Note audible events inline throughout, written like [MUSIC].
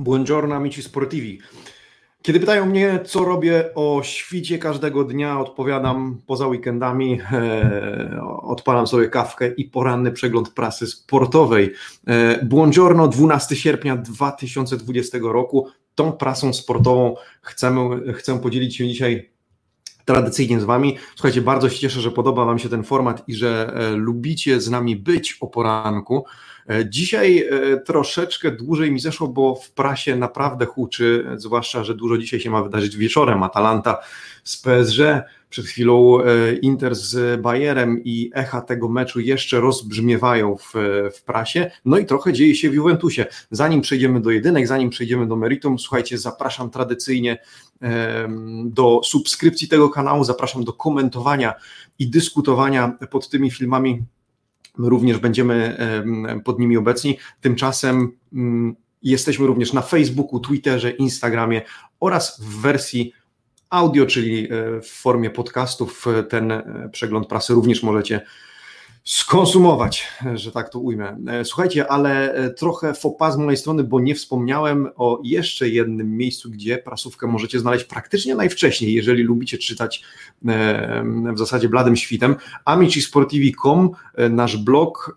Buongiorno amici sportivi. Kiedy pytają mnie, co robię o świcie każdego dnia, odpowiadam poza weekendami, [LAUGHS] e, odpalam sobie kawkę i poranny przegląd prasy sportowej. E, buongiorno, 12 sierpnia 2020 roku. Tą prasą sportową chcemy, chcę podzielić się dzisiaj tradycyjnie z Wami. Słuchajcie, bardzo się cieszę, że podoba Wam się ten format i że e, lubicie z nami być o poranku. E, dzisiaj e, troszeczkę dłużej mi zeszło, bo w prasie naprawdę huczy, zwłaszcza, że dużo dzisiaj się ma wydarzyć wieczorem. Atalanta z PSG, przed chwilą e, Inter z Bayerem i echa tego meczu jeszcze rozbrzmiewają w, w prasie. No i trochę dzieje się w Juventusie. Zanim przejdziemy do jedynek, zanim przejdziemy do meritum, słuchajcie, zapraszam tradycyjnie do subskrypcji tego kanału, zapraszam do komentowania i dyskutowania pod tymi filmami również będziemy pod nimi obecni. Tymczasem mm, jesteśmy również na Facebooku, Twitterze, Instagramie oraz w wersji audio, czyli e, w formie podcastów. Ten e, przegląd prasy również możecie skonsumować, że tak to ujmę. E, słuchajcie, ale e, trochę fopa z mojej strony, bo nie wspomniałem o jeszcze jednym miejscu, gdzie prasówkę możecie znaleźć praktycznie najwcześniej, jeżeli lubicie czytać e, w zasadzie bladym świtem. amicisportivi.com, nasz blog,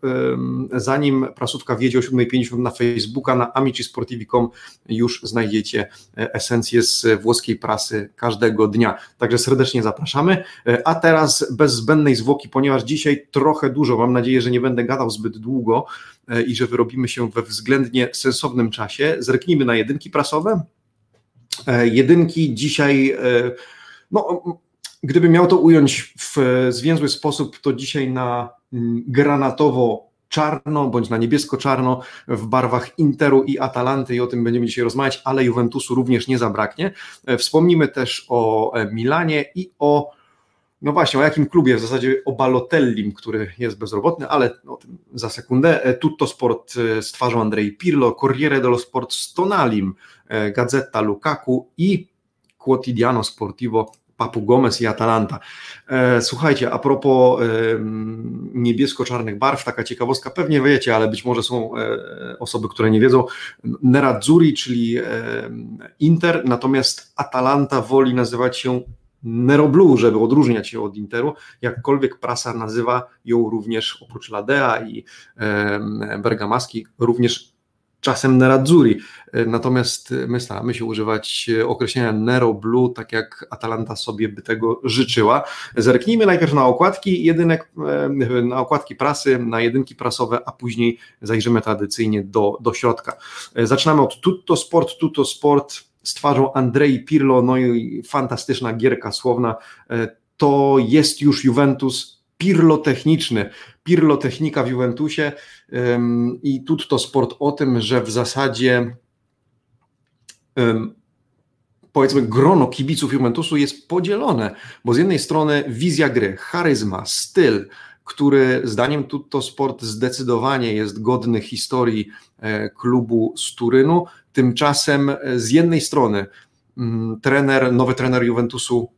zanim prasówka wjedzie o 7.50 na Facebooka, na amicisportivi.com już znajdziecie esencję z włoskiej prasy każdego dnia. Także serdecznie zapraszamy. A teraz bez zbędnej zwłoki, ponieważ dzisiaj trochę dużo. Mam nadzieję, że nie będę gadał zbyt długo e, i że wyrobimy się we względnie sensownym czasie. Zerknijmy na jedynki prasowe. E, jedynki dzisiaj, e, no, gdybym miał to ująć w zwięzły sposób, to dzisiaj na mm, granatowo czarno bądź na niebiesko-czarno w barwach Interu i Atalanty i o tym będziemy dzisiaj rozmawiać, ale Juventusu również nie zabraknie. Wspomnimy też o Milanie i o no właśnie, o jakim klubie? W zasadzie o Balotellim, który jest bezrobotny, ale o tym za sekundę. E, Tutto Sport e, z twarzą Andrei Pirlo, Corriere dello Sport z Tonalim, e, Gazeta Lukaku i Quotidiano Sportivo Papu Gomez i Atalanta. Słuchajcie, a propos niebiesko-czarnych barw, taka ciekawostka, pewnie wiecie, ale być może są osoby, które nie wiedzą. Nerazzurri, czyli Inter, natomiast Atalanta woli nazywać się Nero Blue, żeby odróżniać się od Interu, jakkolwiek prasa nazywa ją również oprócz Ladea i Bergamaski również czasem Nerazzurri. Natomiast my staramy się używać określenia Nero Blue, tak jak Atalanta sobie by tego życzyła. Zerknijmy najpierw na okładki jedynek, na okładki prasy, na jedynki prasowe, a później zajrzymy tradycyjnie do, do środka. Zaczynamy od Tutto Sport, Tutto Sport z twarzą Andrei Pirlo, no i fantastyczna gierka słowna. E, to jest już Juventus pirlotechniczny, pirlotechnika w Juventusie i tu to sport o tym, że w zasadzie powiedzmy grono kibiców Juventusu jest podzielone, bo z jednej strony wizja gry, charyzma, styl, który zdaniem Tutto Sport zdecydowanie jest godny historii e, klubu z Turynu. Tymczasem e, z jednej strony mm, trener, nowy trener Juventusu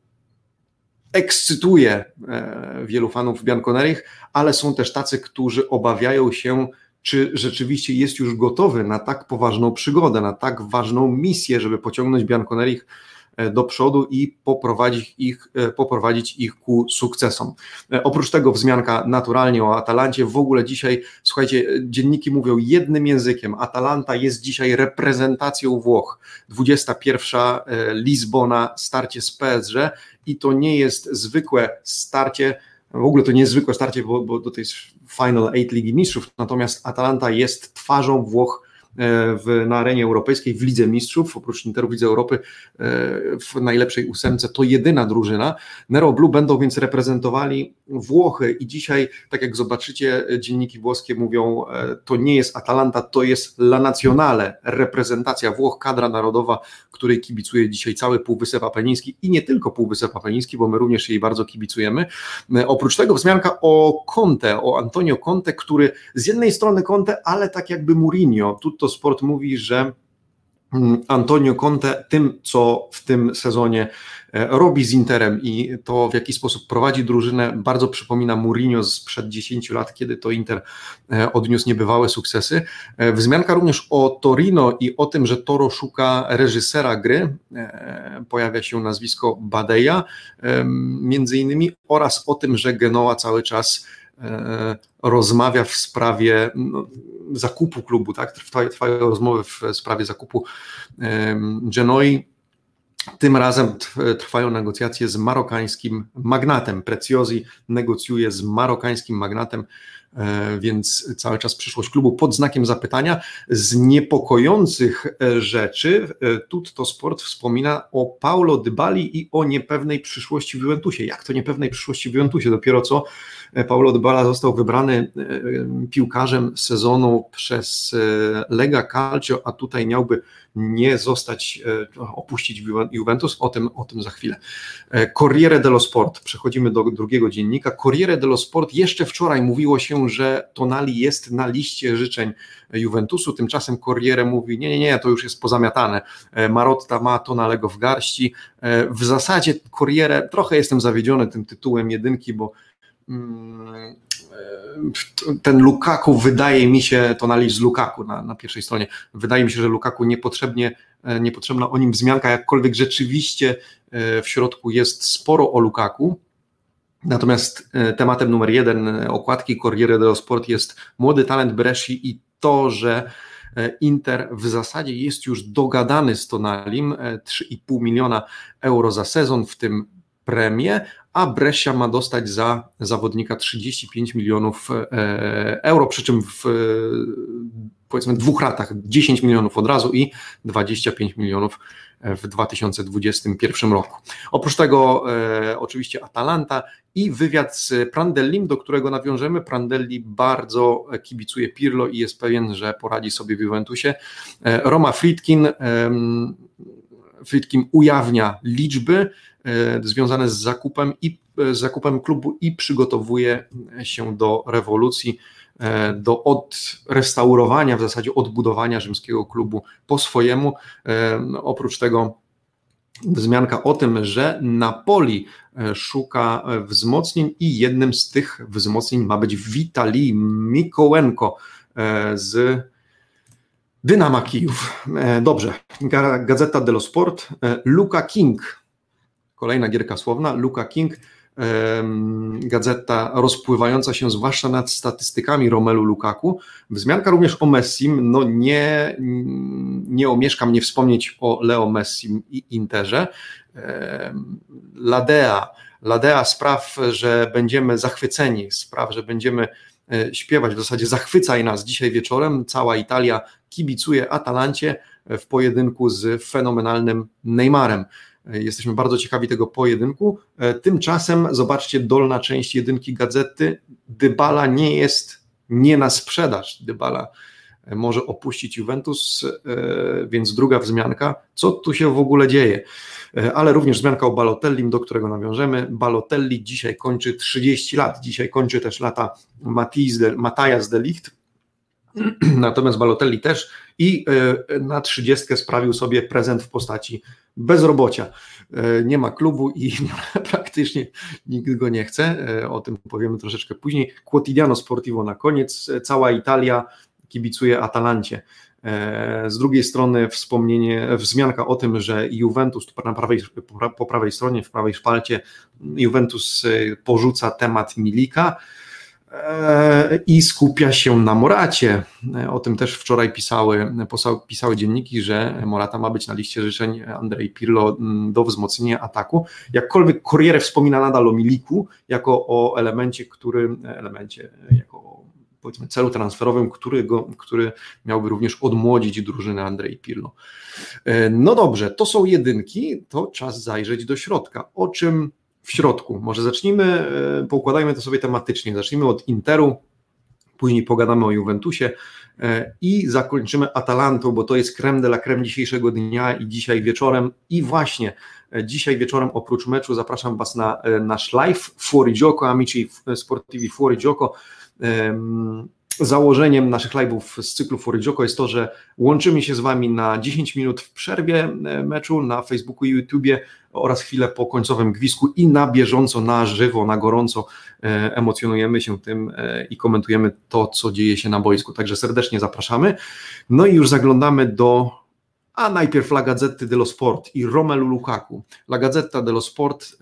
ekscytuje e, wielu fanów Bianconerich, ale są też tacy, którzy obawiają się, czy rzeczywiście jest już gotowy na tak poważną przygodę, na tak ważną misję, żeby pociągnąć Bianconerich do przodu i poprowadzić ich, e, poprowadzić ich ku sukcesom. E, oprócz tego wzmianka naturalnie o Atalancie. W ogóle dzisiaj, słuchajcie, dzienniki mówią jednym językiem. Atalanta jest dzisiaj reprezentacją Włoch. 21 Lizbona, starcie z PSG i to nie jest zwykłe starcie, w ogóle to nie jest zwykłe starcie, bo, bo to jest Final Eight Ligi Mistrzów, natomiast Atalanta jest twarzą Włoch E, w, na arenie europejskiej, w Lidze Mistrzów, oprócz Interu Lidze Europy e, w najlepszej ósemce, to jedyna drużyna. Nero Blue będą więc reprezentowali Włochy. I dzisiaj, tak jak zobaczycie, dzienniki włoskie mówią, e, to nie jest Atalanta, to jest La Nazionale, reprezentacja Włoch, kadra narodowa, której kibicuje dzisiaj cały Półwysep Apeniński. I nie tylko Półwysep Apeniński, bo my również jej bardzo kibicujemy. Oprócz tego wzmianka o Conte, o Antonio Conte, który z jednej strony Conte, ale tak jakby Mourinho, tu to Sport mówi, że mm, Antonio Conte tym, co w tym sezonie e, robi z Interem i to, w jaki sposób prowadzi drużynę, bardzo przypomina Mourinho sprzed 10 lat, kiedy to Inter e, odniósł niebywałe sukcesy. E, wzmianka również o Torino i o tym, że Toro szuka reżysera gry. Pojawia się nazwisko Badeja, między innymi, oraz o tym, że Genoa cały czas rozmawia w sprawie no, zakupu klubu, tak? Trwają, trwają rozmowy w sprawie zakupu Genoi. Tym razem trwają negocjacje z marokańskim magnatem. Preciosi negocjuje z marokańskim magnatem E, więc cały czas przyszłość klubu pod znakiem zapytania. Z niepokojących e, rzeczy e, Tutto Sport wspomina o Paulo Dybali i o niepewnej przyszłości w Juventusie. Jak to niepewnej przyszłości w Juventusie? Dopiero co Paulo Dybala został wybrany piłkarzem sezonu przez Lega Calcio, a tutaj miałby nie zostać, opuścić Juventus, o tym, o tym za chwilę. Corriere dello Sport, przechodzimy do drugiego dziennika. Corriere dello Sport, jeszcze wczoraj mówiło się, że Tonali jest na liście życzeń Juventusu, tymczasem Corriere mówi, nie, nie, nie, to już jest pozamiatane, e, Marotta ma Tonalego w garści, e, w zasadzie Corriere, trochę jestem zawiedziony tym tytułem jedynki, bo mm, e, ten Lukaku wydaje mi się, Tonali z Lukaku na, na pierwszej stronie, wydaje mi się, że Lukaku niepotrzebnie, niepotrzebna o nim wzmianka, jakkolwiek rzeczywiście w środku jest sporo o Lukaku, Natomiast e, tematem numer jeden e, okładki Corriere dello Sport jest młody talent Bresci i to, że e, Inter w zasadzie jest już dogadany z Tonalim 3,5 miliona euro za sezon, w tym premię, a Brescia ma dostać za zawodnika 35 milionów euro, przy czym w powiedzmy dwóch latach 10 milionów od razu i 25 milionów w 2021 roku. Oprócz tego e, oczywiście Atalanta i wywiad z Prandellim, do którego nawiążemy. Prandelli bardzo kibicuje Pirlo i jest pewien, że poradzi sobie w Juventusie. E, Roma Friedkin, e, Friedkin ujawnia liczby e, związane z zakupem i z zakupem klubu i przygotowuje się do rewolucji E, do odrestaurowania, w zasadzie odbudowania rzymskiego klubu po swojemu. E, no, oprócz tego wzmianka o tym, że Napoli e, szuka wzmocnień i jednym z tych wzmocnień ma być Witalij Mikołenko z Dynama Kijów. Dobrze, Gazeta dello Sport. Luka King, kolejna gierka słowna. Luka King gazeta rozpływająca się zwłaszcza nad statystykami Romelu Lukaku. Wzmianka również o Messim, no nie, nie omieszkam nie wspomnieć o Leo Messim i Interze. Ladea, Ladea spraw, że będziemy zachwyceni, spraw, że będziemy e, śpiewać, w zasadzie zachwycaj nas dzisiaj wieczorem. Cała Italia kibicuje Atalancie w pojedynku z fenomenalnym Neymarem. Jesteśmy bardzo ciekawi tego pojedynku. E, tymczasem zobaczcie dolna część jedynki gazety. Dybala nie jest nie na sprzedaż. Dybala e, może opuścić Juventus, e, więc druga wzmianka. Co tu się w ogóle dzieje? Ale również wzmianka o Balotellim, do którego nawiążemy. Balotelli dzisiaj kończy 30 lat. Dzisiaj kończy też lata Matajas de Ligt. [CLEARS THROAT] Natomiast Balotelli też i na 30 sprawił sobie prezent w postaci bezrobocia. E, nie ma klubu i [LAUGHS] praktycznie nikt go nie chce. E, o tym powiemy troszeczkę później. Quotidiano Sportivo na koniec. E, cała Italia kibicuje Atalancie. Z drugiej strony wspomnienie, wzmianka o tym, że Juventus na prawej, po prawej stronie, w prawej szpalcie, Juventus porzuca temat Milika, E, i skupia się na Moracie. E, o tym też wczoraj pisały, pisały dzienniki, że Morata ma być na liście życzeń Andrzej Pirlo do wzmocnienia ataku. Jakkolwiek Corriere wspomina nadal o Miliku jako o elemencie, który, elemencie, jako powiedzmy celu transferowym, który, go, który miałby również odmłodzić drużynę Andrzej Pirlo. E, no dobrze, to są jedynki, to czas zajrzeć do środka. O czym w środku. Może zacznijmy, e, poukładajmy to sobie tematycznie. Zacznijmy od Interu, później pogadamy o Juventusie e, i zakończymy Atalantą, bo to jest creme de la creme dzisiejszego dnia i dzisiaj wieczorem. I właśnie e, dzisiaj wieczorem oprócz meczu zapraszam Was na nasz live Fuori Gioco, amici sportivi Fuori Gioco. Założeniem naszych live'ów z cyklu Forejoko jest to, że łączymy się z Wami na 10 minut w przerwie e, meczu na Facebooku i YouTubie oraz chwilę po końcowym gwizdku i na bieżąco, na żywo, na gorąco e, emocjonujemy się tym e, i komentujemy to, co dzieje się na boisku. Także serdecznie zapraszamy. No i już zaglądamy do a najpierw La Gazzetta dello Sport i Romelu Lukaku. La Gazzetta dello Sport,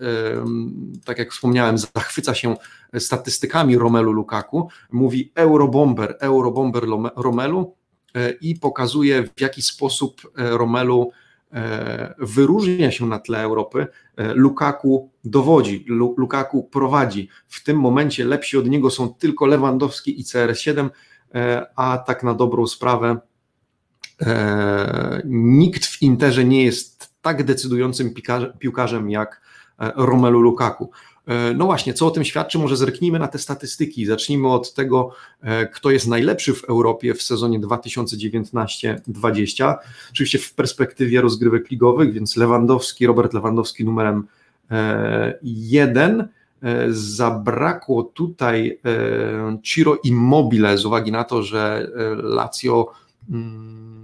tak jak wspomniałem, zachwyca się statystykami Romelu Lukaku, mówi Eurobomber, Eurobomber Romelu e, i pokazuje w jaki sposób e, Romelu e, wyróżnia się na tle Europy. Lukaku dowodzi, Lukaku prowadzi. W tym momencie lepsi od niego są tylko Lewandowski i CR7, a tak na dobrą sprawę nikt w Interze nie jest tak decydującym piłkarzem jak Romelu Lukaku. E, no właśnie, co o tym świadczy? Może zerknijmy na te statystyki. Zacznijmy od tego, e, kto jest najlepszy w Europie w sezonie 2019-20. Oczywiście w perspektywie rozgrywek ligowych, więc Lewandowski, Robert Lewandowski numerem e, jeden. Zabrakło tutaj Ciro Immobile z uwagi na to, że Lazio mm, E,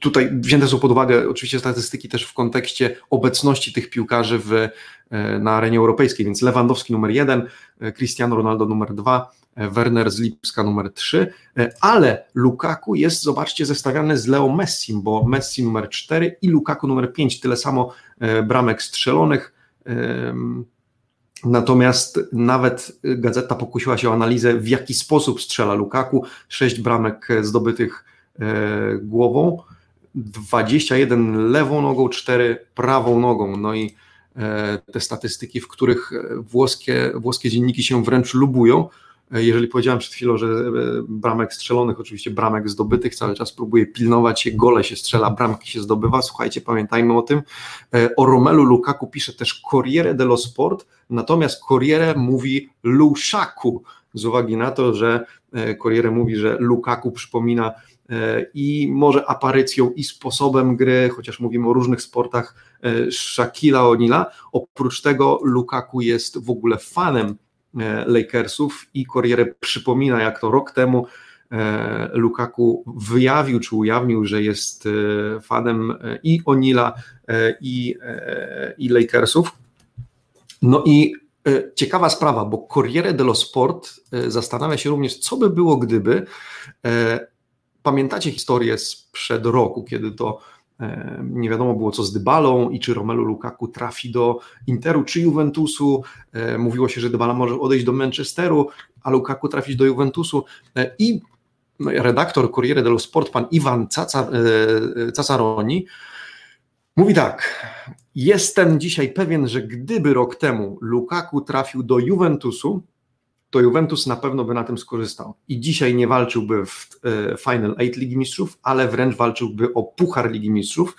tutaj wzięte są pod uwagę oczywiście statystyki też w kontekście obecności tych piłkarzy w, e, na arenie europejskiej, więc Lewandowski numer jeden, e, Cristiano Ronaldo numer dwa, Werner z Lipska numer trzy, ale Lukaku jest, zobaczcie, zestawiany z Leo Messi, bo Messi numer cztery i Lukaku numer pięć, tyle samo bramek strzelonych. Natomiast nawet gazeta pokusiła się o analizę, w jaki sposób strzela Lukaku. Sześć bramek zdobytych głową, 21 lewą nogą, 4 prawą nogą. No i e, te statystyki, w których włoskie, włoskie dzienniki się wręcz lubują. E, jeżeli powiedziałem przed chwilą, że bramek strzelonych, oczywiście bramek zdobytych, cały czas próbuje pilnować się, gole się strzela, bramki się zdobywa. Słuchajcie, pamiętajmy o tym. O Romelu Lukaku pisze też Corriere dello Sport, natomiast Corriere mówi Luszaku, z uwagi na to, że Corriere mówi, że Lukaku przypomina E, i może aparycją i sposobem gry, chociaż mówimy o różnych sportach, e, Shaquilla O'Neal'a. Oprócz tego Lukaku jest w ogóle fanem e, Lakersów i Corriere przypomina, jak to rok temu Lukaku wyjawił czy ujawnił, że jest fanem i O'Neal'a i, i Lakersów. No i ciekawa sprawa, bo Corriere dello Sport zastanawia się również, co by było, gdyby Pamiętacie historię sprzed roku, kiedy to e, nie wiadomo było co z Dybalą i czy Romelu Lukaku trafi do Interu czy Juventusu. E, mówiło się, że Dybala może odejść do Manchesteru, a Lukaku trafić do Juventusu e, i redaktor Corriere dello Sport, pan Iwan Cacaroni, mówi tak, jestem dzisiaj pewien, że gdyby rok temu Lukaku trafił do Juventusu, to Juventus na pewno by na tym skorzystał. I dzisiaj nie walczyłby w e, Final Eight Ligi Mistrzów, ale wręcz walczyłby o Puchar Ligi Mistrzów.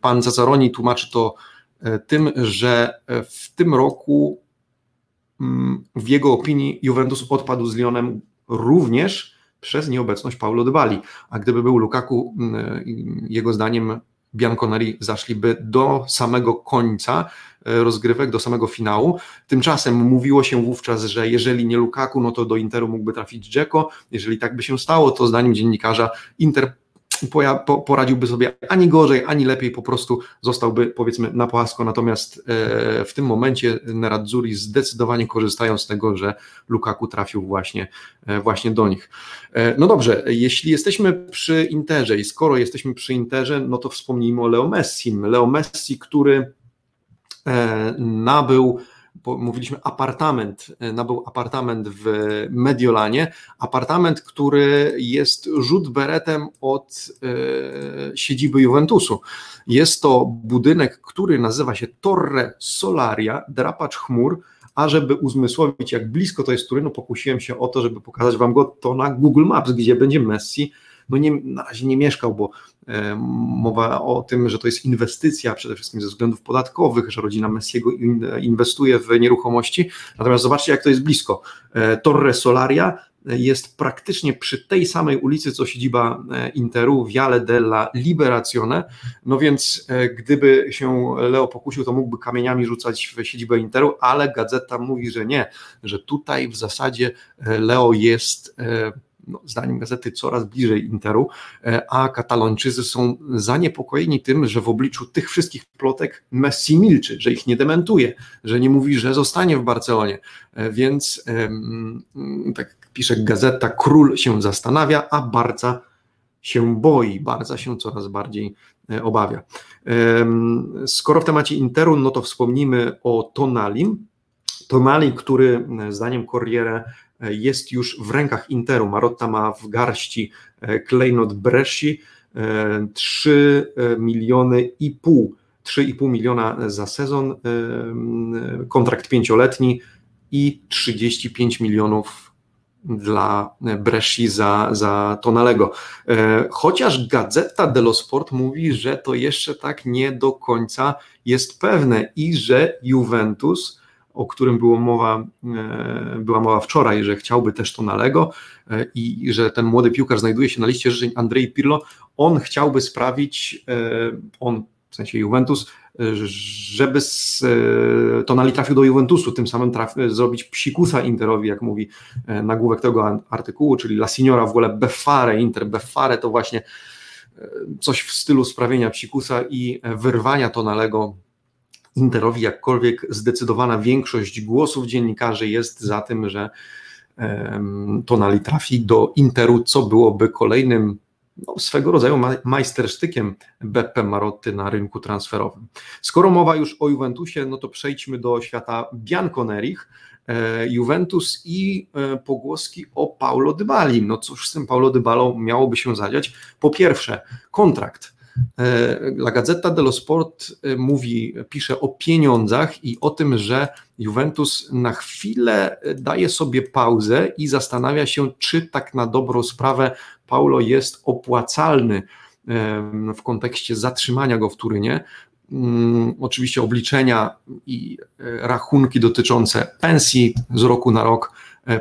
Pan Zazzaroni tłumaczy to e, tym, że e, w tym roku mm, w jego opinii Juventus odpadł z Lyonem również przez nieobecność Paulo Dybali. A gdyby był Lukaku, mm, jego zdaniem Bianconeri zaszliby do samego końca rozgrywek, do samego finału. Tymczasem mówiło się wówczas, że jeżeli nie Lukaku, no to do Interu mógłby trafić Dzeko. Jeżeli tak by się stało, to zdaniem dziennikarza Inter poradziłby sobie ani gorzej, ani lepiej, po prostu zostałby powiedzmy na płasko. Natomiast e, w tym momencie Nerazzurri zdecydowanie korzystają z tego, że Lukaku trafił właśnie, e, właśnie do nich. E, no dobrze, jeśli jesteśmy przy Interze i skoro jesteśmy przy Interze, no to wspomnijmy o Leo Messi. Leo Messi, który nabył mówiliśmy apartament, e, nabył apartament w Mediolanie, apartament, który jest rzut beretem od e, siedziby Juventusu. Jest to budynek, który nazywa się Torre Solaria, drapacz chmur, a żeby uzmysłowić, jak blisko to jest Turynu, pokusiłem się o to, żeby pokazać Wam go to na Google Maps, gdzie będzie Messi no nie, na razie nie mieszkał, bo e, mowa o tym, że to jest inwestycja przede wszystkim ze względów podatkowych, że rodzina Messiego inwestuje w nieruchomości. Natomiast zobaczcie, jak to jest blisko. E, Torre Solaria jest praktycznie przy tej samej ulicy, co siedziba Interu, Viale della Liberazione, no więc gdyby się Leo pokusił, to mógłby kamieniami rzucać w siedzibę Interu, ale gazeta mówi, że nie, że tutaj w zasadzie Leo jest no, zdaniem gazety coraz bliżej Interu, e, a Katalończycy są zaniepokojeni tym, że w obliczu tych wszystkich plotek Messi milczy, że ich nie dementuje, że nie mówi, że zostanie w Barcelonie. E, więc tak pisze gazeta, król się zastanawia, a Barca się boi, Barca się coraz bardziej e, obawia. Skoro w temacie Interu, no to wspomnimy o Tonalim. Tonali, który zdaniem Corriere jest już w rękach Interu. Marotta ma w garści e, klejnot Bresci 3 e, miliony i pół, 3,5 miliona za sezon, e, kontrakt pięcioletni i 35 milionów dla Bresci za, za Tonalego. Chociaż Gazeta dello Sport mówi, że to jeszcze tak nie do końca jest pewne i że Juventus o którym było mowa, e, była mowa wczoraj, że chciałby też to Nalego e, i że ten młody piłkarz znajduje się na liście życzeń Andrzej Pirlo, on chciałby sprawić, e, on w sensie Juventus, żeby z, Tonali trafił do Juventusu, tym samym trafi, zrobić psikusa Interowi, jak mówi nagłówek tego artykułu, czyli La Signora w ogóle befare, Inter befare to właśnie coś w stylu sprawienia psikusa i wyrwania Tonalego Interowi, jakkolwiek zdecydowana większość głosów dziennikarzy jest za tym, że Tonali trafi do Interu, co byłoby kolejnym no, swego rodzaju majstersztykiem Beppe Marotty na rynku transferowym. Skoro mowa już o Juventusie, no to przejdźmy do świata Bianconerich. E, Juventus i e, pogłoski o Paulo Dybali. No cóż z tym Paulo Dybalą miałoby się zadziać? Po pierwsze, kontrakt La Gazzetta dello Sport e, mówi, pisze o pieniądzach i o tym, że Juventus na chwilę daje sobie pauzę i zastanawia się, czy tak na dobrą sprawę Paulo jest opłacalny e, w kontekście zatrzymania go w Turynie. Mm, oczywiście obliczenia i rachunki dotyczące pensji z roku na rok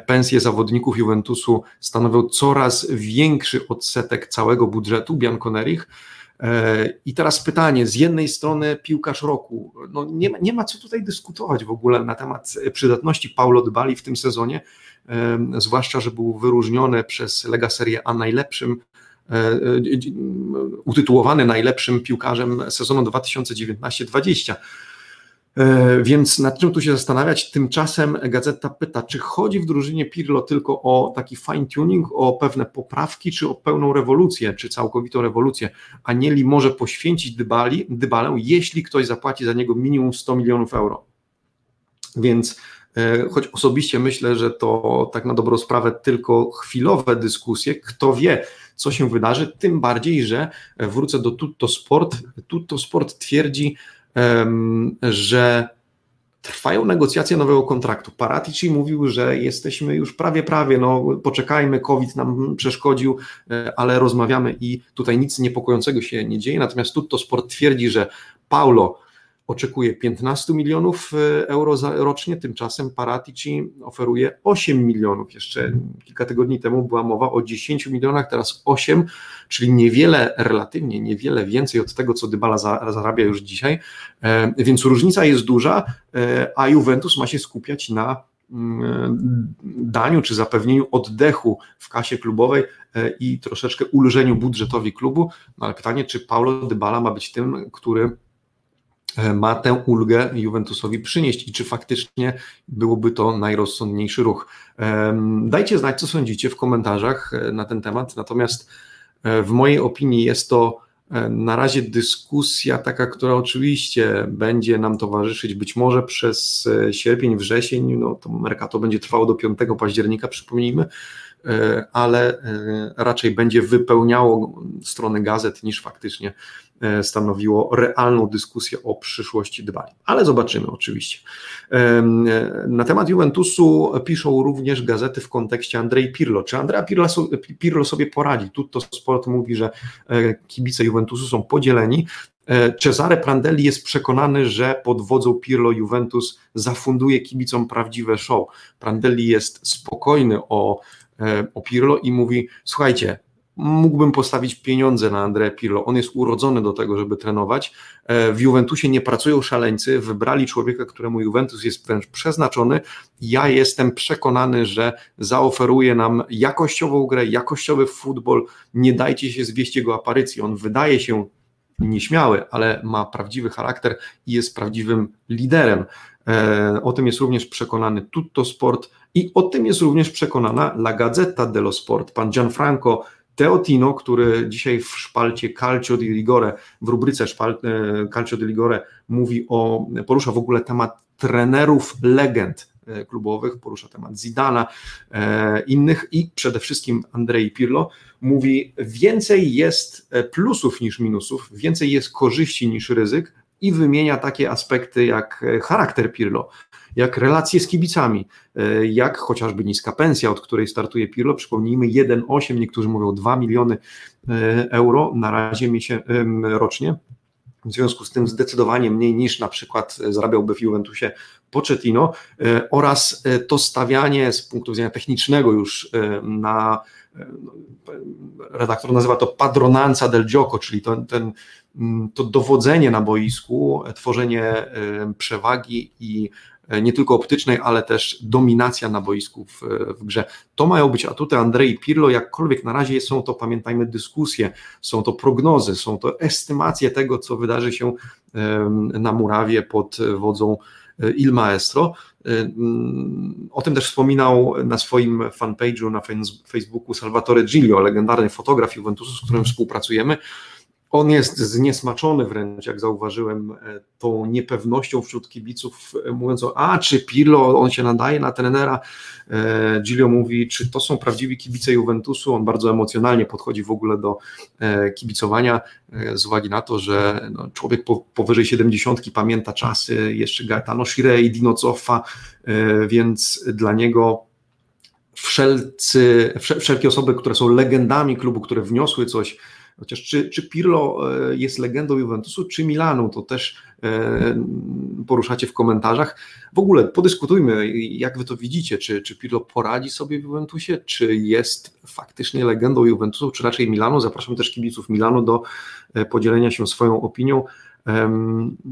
pensje zawodników Juventusu stanowią coraz większy odsetek całego budżetu Bianconerich. E, I teraz pytanie, z jednej strony piłkarz roku, no nie, ma, nie ma co tutaj dyskutować w ogóle na temat przydatności Paulo Dybali w tym sezonie, e, zwłaszcza, że był wyróżniony przez Lega Serie A najlepszym e, utytułowany najlepszym piłkarzem sezonu 2019-20. E, więc nad czym tu się zastanawiać? Tymczasem gazeta pyta, czy chodzi w drużynie Pirlo tylko o taki fine-tuning, o pewne poprawki, czy o pełną rewolucję, czy całkowitą rewolucję, a nieli może poświęcić Dybali, Dybalę, jeśli ktoś zapłaci za niego minimum 100 milionów euro. Więc e, choć osobiście myślę, że to tak na dobrą sprawę tylko chwilowe dyskusje, kto wie, co się wydarzy, tym bardziej, że wrócę do Tutto Sport. Tutto Sport twierdzi, że trwają negocjacje nowego kontraktu. Paratici mówił, że jesteśmy już prawie, prawie, no poczekajmy, COVID nam przeszkodził, e, ale rozmawiamy i tutaj nic niepokojącego się nie dzieje. Natomiast Tutto Sport twierdzi, że Paulo oczekuje 15 milionów e, euro rocznie, tymczasem Paratici oferuje 8 milionów. Jeszcze kilka tygodni temu była mowa o 10 milionach, teraz 8, czyli niewiele, relatywnie niewiele więcej od tego, co Dybala zarabia już dzisiaj, e, więc różnica jest duża, e, a Juventus ma się skupiać na mm, daniu czy zapewnieniu oddechu w kasie klubowej i troszeczkę ulżeniu budżetowi klubu, no ale pytanie, czy Paulo Dybala ma być tym, który ma tę ulgę Juventusowi przynieść i czy faktycznie byłoby to najrozsądniejszy ruch. Dajcie znać, co sądzicie w komentarzach e, na ten temat, natomiast e, w mojej opinii jest to na razie dyskusja taka, która oczywiście będzie nam towarzyszyć być może przez sierpień, wrzesień, no to Mercato będzie trwało do 5 października, przypomnijmy, ale raczej będzie wypełniało strony gazet niż faktycznie E, stanowiło realną dyskusję o przyszłości Dybali. Ale zobaczymy oczywiście. E, na temat Juventusu piszą również gazety w kontekście Andrzej Pirlo. Czy Andrea Pirlo, Pirlo sobie poradzi? Tutto Sport mówi, że e, kibice Juventusu są podzieleni. Cesare Prandelli jest przekonany, że pod wodzą Pirlo Juventus zafunduje kibicom prawdziwe show. Prandelli jest spokojny o o Pirlo i mówi, słuchajcie, mógłbym postawić pieniądze na Andrea Pirlo. On jest urodzony do tego, żeby trenować. E, w Juventusie nie pracują szaleńcy, wybrali człowieka, któremu Juventus jest wręcz przeznaczony. Ja jestem przekonany, że zaoferuje nam jakościową grę, jakościowy futbol. Nie dajcie się zwieść jego aparycji. On wydaje się nieśmiały, ale ma prawdziwy charakter i jest prawdziwym liderem. E, o tym jest również przekonany Tutto Sport i o tym jest również przekonana La Gazzetta dello Sport. Pan Gianfranco Teotino, który dzisiaj w szpalcie Calcio di Rigore, w rubryce szpal, e, Calcio di Rigore mówi o, porusza w ogóle temat trenerów legend e, klubowych, porusza temat Zidana, e, innych i przede wszystkim Andrei Pirlo, mówi więcej jest plusów niż minusów, więcej jest korzyści niż ryzyk i wymienia takie aspekty jak charakter Pirlo, jak relacje z kibicami, e, jak chociażby niska pensja, od której startuje Pirlo, przypomnijmy 1,8, niektórzy mówią 2 miliony e, euro na razie rocznie, w związku z tym zdecydowanie mniej niż na przykład zarabiałby w Juventusie Pochettino e, oraz to stawianie z punktu widzenia technicznego już na redaktor nazywa to padronanza del gioco, czyli to, ten, to dowodzenie na boisku, tworzenie przewagi i E, nie tylko optycznej, ale też dominacja na boisku w, w grze. To mają być atuty Andrei Pirlo, jakkolwiek na razie są to, pamiętajmy, dyskusje, są to prognozy, są to estymacje tego, co wydarzy się na murawie pod wodzą e, Il Maestro. E, mm, o tym też wspominał na swoim fanpage'u na Facebooku Salvatore Giglio, legendarny fotograf Juventusu, z którym współpracujemy on jest zniesmaczony wręcz, jak zauważyłem, e, tą niepewnością wśród kibiców, e, mówiąc o, a czy Pirlo, on się nadaje na trenera. E, Gilio mówi, czy to są prawdziwi kibice Juventusu. On bardzo emocjonalnie podchodzi w ogóle do kibicowania, z uwagi na to, że no, człowiek po, powyżej 70 pamięta czasy jeszcze Gaetano Shirei, Dino Zoffa, więc dla niego wszelcy, wszelkie osoby, które są legendami klubu, które wniosły coś Chociaż czy, czy Pirlo e, jest legendą Juventusu, czy Milanu, to też e, poruszacie w komentarzach. W ogóle podyskutujmy, jak wy to widzicie, czy, czy Pirlo poradzi sobie w Juventusie, czy jest faktycznie legendą Juventusu, czy raczej Milanu. Zapraszam też kibiców Milanu do e, podzielenia się swoją opinią.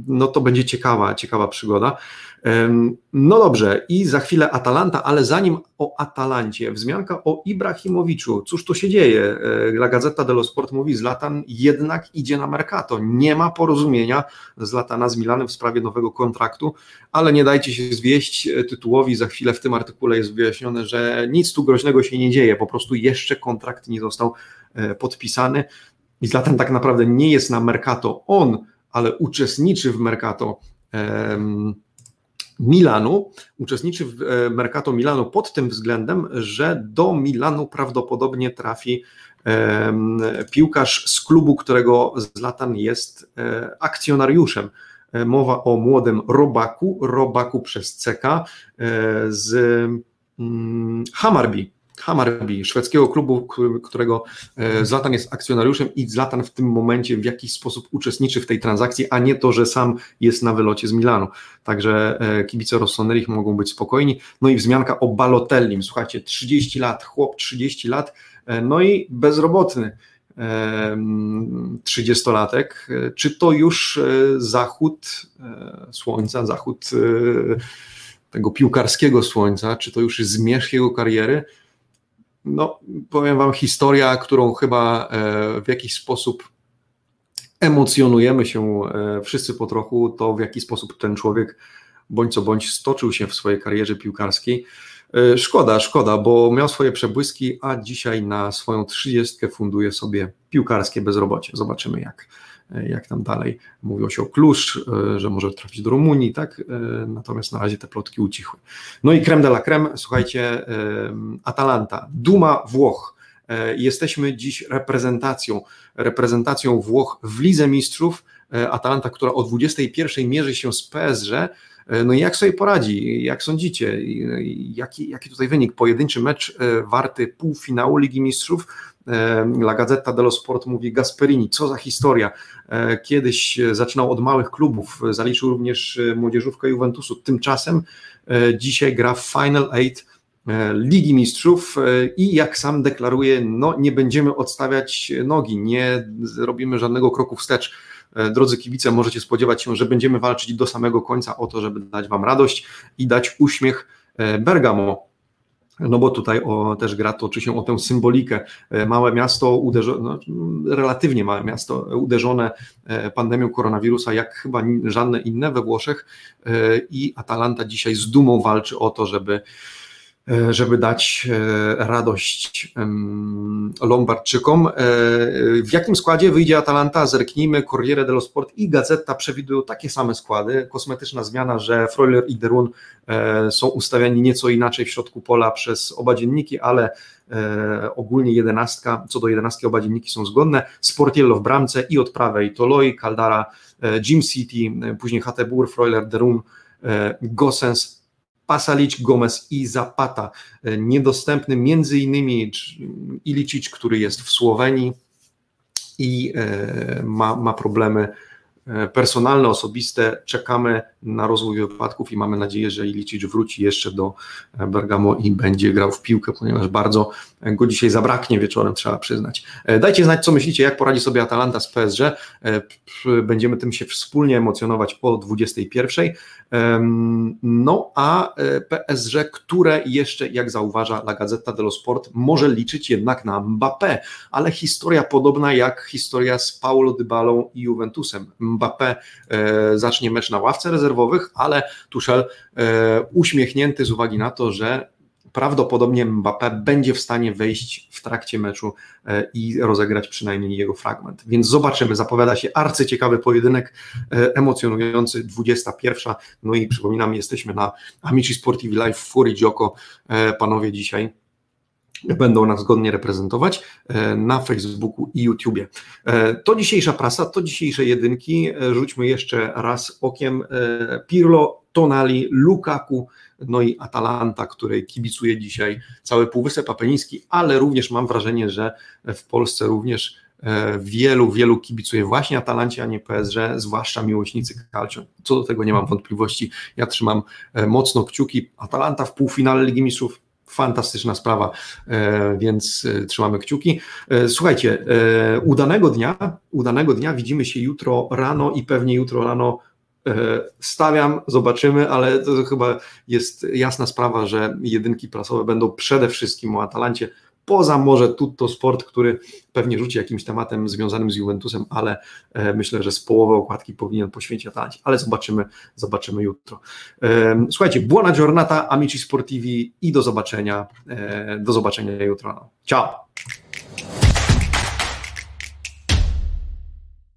No to będzie ciekawa, ciekawa przygoda. No dobrze, i za chwilę Atalanta, ale zanim o Atalancie, wzmianka o Ibrahimowiczu. Cóż tu się dzieje? E, La Gazzetta dello Sport mówi, Zlatan jednak idzie na Mercato. Nie ma porozumienia Zlatana z Milanem w sprawie nowego kontraktu, ale nie dajcie się zwieść e, tytułowi. Za chwilę w tym artykule jest wyjaśnione, że nic tu groźnego się nie dzieje, po prostu jeszcze kontrakt nie został e, podpisany. I Zlatan tak naprawdę nie jest na Mercato on, ale uczestniczy w Mercato. Milanu, uczestniczy w e, Mercato Milanu pod tym względem, że do Milanu prawdopodobnie trafi piłkarz z klubu, którego Zlatan jest e, akcjonariuszem. E, mowa o młodym Robaku, Robaku przez CK z mm, Hammarby szwedzkiego klubu, którego e, Zlatan jest akcjonariuszem i Zlatan w tym momencie w jakiś sposób uczestniczy w tej transakcji, a nie to, że sam jest na wylocie z Milanu. Także e, kibice Rossoneri mogą być spokojni. No i wzmianka o Balotellim. Słuchajcie, 30 lat, chłop 30 lat, e, no i bezrobotny. 30-latek. Czy to już zachód słońca, zachód tego piłkarskiego słońca, czy to już jest zmierzch jego kariery? No, powiem Wam, historia, którą chyba e, w jakiś sposób emocjonujemy się e, wszyscy po trochu, to w jaki sposób ten człowiek bądź co bądź stoczył się w swojej karierze piłkarskiej. E, szkoda, szkoda, bo miał swoje przebłyski, a dzisiaj na swoją trzydziestkę funduje sobie piłkarskie bezrobocie. Zobaczymy jak jak tam dalej. Mówiło się o Klusz, e, że może trafić do Rumunii, tak? E, natomiast na razie te plotki ucichły. No i creme de la creme, słuchajcie, e, Atalanta, Duma Włoch. Jesteśmy dziś reprezentacją, reprezentacją Włoch w Lidze Mistrzów. Atalanta, która o 21 mierzy się z PSG. No i jak sobie poradzi? Jak sądzicie? Jaki, jaki tutaj wynik? Pojedynczy mecz warty półfinału Ligi Mistrzów La Gazzetta dello Sport mówi Gasperini, co za historia. E, kiedyś zaczynał od małych klubów, zaliczył również e, młodzieżówkę Juventusu. Tymczasem e, dzisiaj gra w Final Eight Ligi Mistrzów i jak sam deklaruje, no nie będziemy odstawiać nogi, nie robimy żadnego kroku wstecz. Drodzy kibice, możecie spodziewać się, że będziemy walczyć do samego końca o to, żeby dać Wam radość i dać uśmiech Bergamo no bo tutaj o, też gra toczy się o tę symbolikę. E, małe miasto, uderzone, no, relatywnie małe miasto, uderzone e, pandemią koronawirusa, jak chyba żadne inne we Włoszech e, i Atalanta dzisiaj z dumą walczy o to, żeby żeby dać e, radość Lombardczykom. E, w jakim składzie wyjdzie Atalanta? Zerknijmy. Corriere dello Sport i Gazeta przewidują takie same składy. Kosmetyczna zmiana, że Freuler i Derun są ustawiani nieco inaczej w środku pola przez oba dzienniki, ale ogólnie jedenastka, co do jedenastki oba dzienniki są zgodne. Sportiello w bramce i od prawej Toloi, Caldara, Jim City, później Hatebur, Freuler, Derun, Gossens, Pasalic, Gomez i Zapata. E, niedostępny między innymi Ilicic, który jest w Słowenii i e, ma, ma problemy personalne, osobiste. Czekamy na rozwój wypadków i mamy nadzieję, że Ilicic wróci jeszcze do e, Bergamo i będzie grał w piłkę, ponieważ bardzo go dzisiaj zabraknie wieczorem, trzeba przyznać. E, dajcie znać, co myślicie, jak poradzi sobie Atalanta z PSG. Będziemy tym się wspólnie emocjonować o 21. No a PSG, które jeszcze, jak zauważa La Gazzetta dello Sport, może liczyć jednak na Mbappé, ale historia podobna jak historia z Paulo Dybalą i Juventusem. Mbappé e, zacznie mecz na ławce rezerwowych, ale Tuchel e, uśmiechnięty z uwagi na to, że prawdopodobnie Mbappé będzie w stanie wejść w trakcie meczu e, i rozegrać przynajmniej jego fragment. Więc zobaczymy, zapowiada się arcyciekawy pojedynek, emocjonujący, 21. No i przypominam, jesteśmy na Amici Sportivi Live w Fury Gioco. Panowie dzisiaj będą nas godnie reprezentować e, na Facebooku i YouTubie. E, to dzisiejsza prasa, to dzisiejsze jedynki. E, rzućmy jeszcze raz okiem Pirlo, Tonali, Lukaku, no i Atalanta, której kibicuje dzisiaj cały Półwysep Apeniński, ale również mam wrażenie, że w Polsce również wielu, wielu kibicuje właśnie Atalancie, a nie PSG, zwłaszcza miłośnicy calcio. Co do tego nie mam wątpliwości. Ja trzymam mocno kciuki. Atalanta w półfinale Ligi Mistrzów fantastyczna sprawa, e, więc e, trzymamy kciuki. E, słuchajcie, udanego dnia, udanego dnia widzimy się jutro rano i pewnie jutro rano stawiam, zobaczymy, ale to chyba jest jasna sprawa, że jedynki prasowe będą przede wszystkim o Atalancie poza może Tutto Sport, który pewnie rzuci jakimś tematem związanym z Juventusem, ale e, myślę, że z połowy okładki powinien poświęcić Atalancie, ale zobaczymy, zobaczymy jutro. E, słuchajcie, buona giornata, amici sportivi i do zobaczenia, e, do zobaczenia jutro. Ciao!